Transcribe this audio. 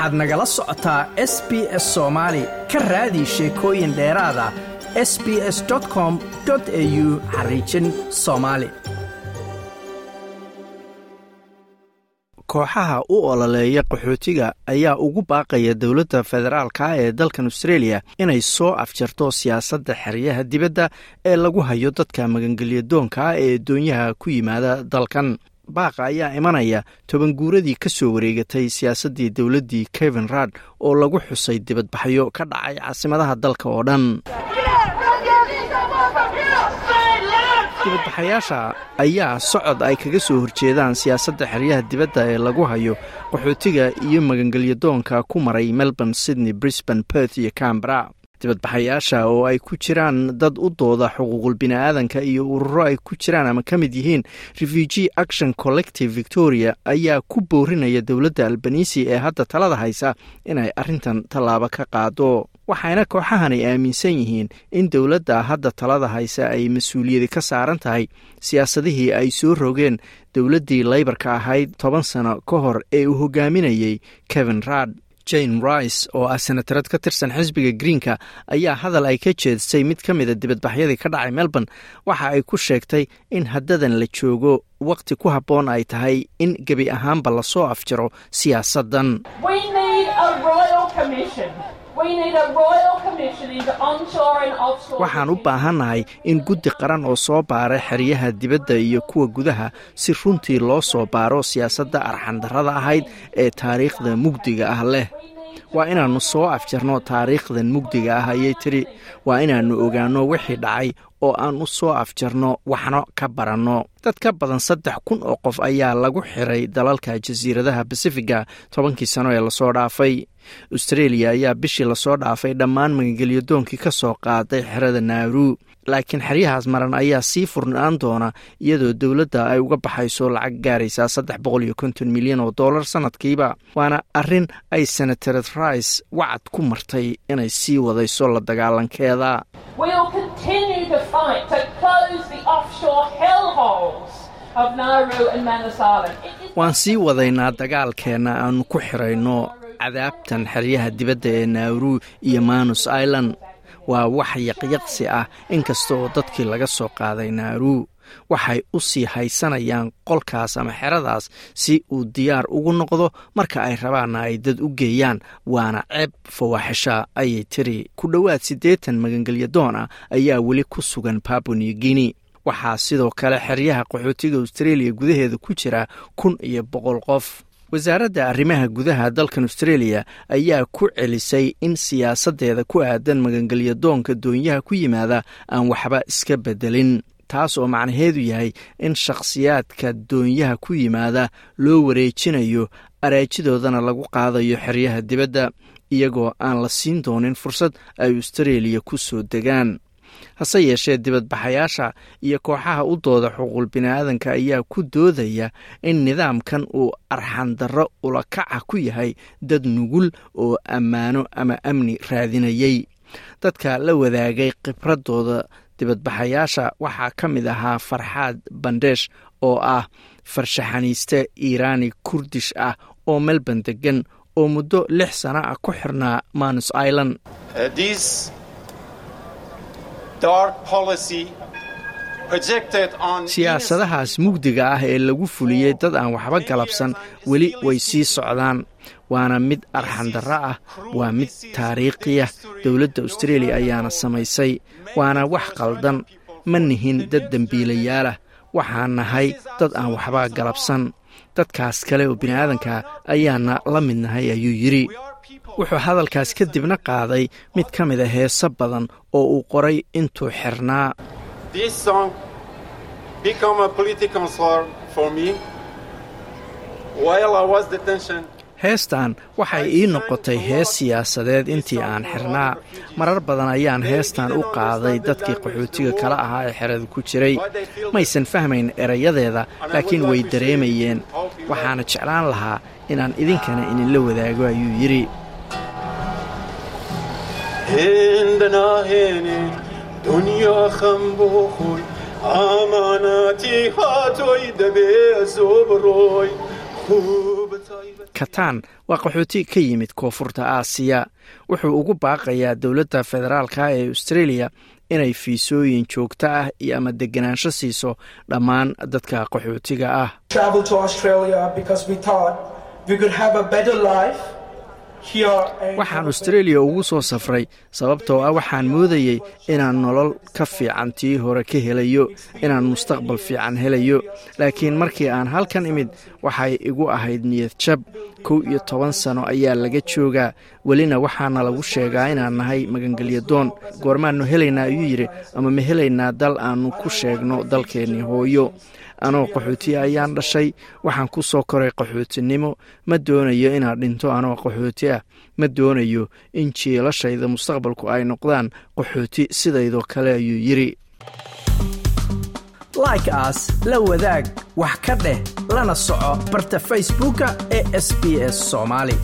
waxaad nagala socotaa s b s soomaali ka raadi sheekooyin dheeraada s b s com au xariijin soomaali kooxaha u ololeeya qaxootiga ayaa ugu baaqaya dowladda federaalka ee dalkan australia inay soo afjarto siyaasadda xeryaha dibadda ee lagu hayo dadka magangelyadoonka ee doonyaha ku yimaada dalkan baaqa ayaa imanaya toban guuradii ka soo wareegatay siyaasaddii dowladdii kevin raad oo lagu xusay dibadbaxyo ka dhacay caasimadaha dalka oo dhan. Dibadbaxayaasha ayaa socod ay kaga soo horjeedaan siyaasadda xeryaha dibadda ee lagu hayo qaxootiga iyo magangelyadoonka ku maray melbourne sydney brisbane perth iyo cambara dibadbaxayaasha oo ay ku jiraan dad u dooda xuquuqul bini'aadanka iyo ururo ay ku jiraan ama ka mid yihiin refugee action collective victoria ayaa ku boorinaya dowladda albanisi ee hadda talada haysa inay arrintan tallaabo ka qaado waxayna kooxahani aaminsan yihiin in dowladda hadda talada haysa ay mas'uuliyadi ka saaran tahay siyaasadihii ay soo rogeen dowladdii leybarka ahayd toban sano ka hor ee uu hogaaminayey kevin raad jane rice oo ah senatarad ka tirsan xisbiga greenka ayaa hadal ay ka jeedisay mid ka mida dibadbaxyadii ka dhacay melbourne. Waxa ay ku sheegtay in haddadan la joogo waqti ku habboon ay tahay in gebi ahaanba la soo afjaro siyaasaddan waxaan u baahannahay in guddi qaran oo soo baara xeryaha dibadda iyo kuwa gudaha si runtii loo soo baaro siyaasadda arxandarrada ahayd ee taariikhda mugdiga ah leh. Waa inaannu soo afjarno taariikhdan mugdiga ah ayay tiri waa inaannu ogaanno wixii dhacay oo aan u soo afjarno waxno ka baranno. Dad ka badan saddex kun oo qof ayaa lagu xiray dalalka jasiiradaha basifiga tobankii sano ee la soo dhaafay austreeliya ayaa bishii la soo dhaafay dhammaan magangeliyadoonkii ka soo qaaday xerada naaru laakiin xeryahaas maran ayaa sii furnaan doona iyadoo dowladda ay uga baxayso lacag gaaraysaa saddex boqol iyo konton milyan oo dollar sanadkiiba waana arrin ay senatared rice wacad ku martay inay sii wadayso la dagaalankeeda. Waan sii wadaynaa dagaalkeenna aanu ku xirayno cadaabtan xeryaha dibadda ee naaru iyo manus island waa wax yaqyaqsi ah inkasta oo dadkii laga soo qaaday naaru waxay u sii haysanayaan qolkaas ama xeradaas si uu diyaar ugu noqdo marka ay rabaanna ay dad u geeyaan waana ceeb fawaaxisha ayay tiri. Ku dhowaad siddeetan magangelyadoon ah ayaa weli ku sugan babua new guinea. Waxaa sidoo kale xeryaha qaxootiga australia gudaheeda ku jira kun iyo boqol qof wasaaradda arrimaha gudaha dalkan australia ayaa ku celisay in siyaasaddeeda ku aadan magangelyadoonka doonyaha ku yimaada aan waxba iska beddelin taas oo macnaheedu yahay in shakhsiyaadka doonyaha ku yimaada loo wareejinayo araajidoodana lagu qaadayo xeryaha dibadda iyagoo aan la siin doonin fursad ay australia ku soo degaan hase yeeshee dibadbaxayaasha iyo kooxaha u dooda xuquuq bini'aadanka ayaa ku doodaya in nidaamkan uu arxandarro ulakaca ku yahay dad nugul oo ammaano ama amni raadinayay. Dadka la wadaagay khibradooda dibadbaxayaasha waxaa ka mid ahaa farxaad bandheesh oo ah farshaxaniiste iiraani kurdish ah oo melbourne degan oo muddo lix sano ah ku xirnaa manus island siyaasadahaas mugdiga ah ee lagu fuliyey dad aan waxba galabsan weli way sii socdaan. Waana mid arxandarro ah waa mid taariikhiya. dowladda australia ayaana samaysay. waana wax qaldan. ma nihin dad dembiilayaalah waxaan nahay dad aan waxba galabsan. Dadkaas kale oo bini'aadanka ayaana la mid nahay ayuu yidhi wuxuu hadalkaas kadibna qaaday mid ka mida heeso badan oo uu qoray intuu xirnaa. Heestan waxay ii noqotay hees siyaasadeed intii aan xirnaa. Marar badan ayaan heestan u qaaday dadkii qaxootiga kala ahaa ee xerada ku jiray. Maysan fahmayn erayadeeda laakiin way dareemayeen. Waxaana jeclaan lahaa inaan idinkana idinla wadaago ayuu yidhi katan waa qaxooti ka yimid koonfurta aasiya wuxuu ugu baaqayaa dowladda federaalka ee australia inay fiisooyin joogto ah iyo ama deganaansho siiso dhammaan dadka qaxootiga ah waxaan australia ugu soo safray sababtoo ah waxaan moodayey inaan nolol ka fiican tii hore ka helayo inaan mustaqbal fiican helayo. Laakiin markii aan halkan imid waxay igu ahayd niyad jab. Kow iyo toban sano ayaa laga joogaa. Welina waxaana lagu sheegaa inaan nahay magangelyadoon goormaannu helaynaa ayuu yidhi ama ma helaynaa dal aannu ku sheegno dalkeennii hooyo anoo qaxootiya ayaan dhashay. Waxaan ku soo koray qaxootinimo. Ma doonayo inaad dhinto anoo qaxooti ah. Ma doonayo in jiilashayda mustaqbalku ay noqdaan qaxooti sidaydoo kale ayuu yidhi. Like aas la wadaag wax ka dheh lana soco barta facebooka ee sb s soomaali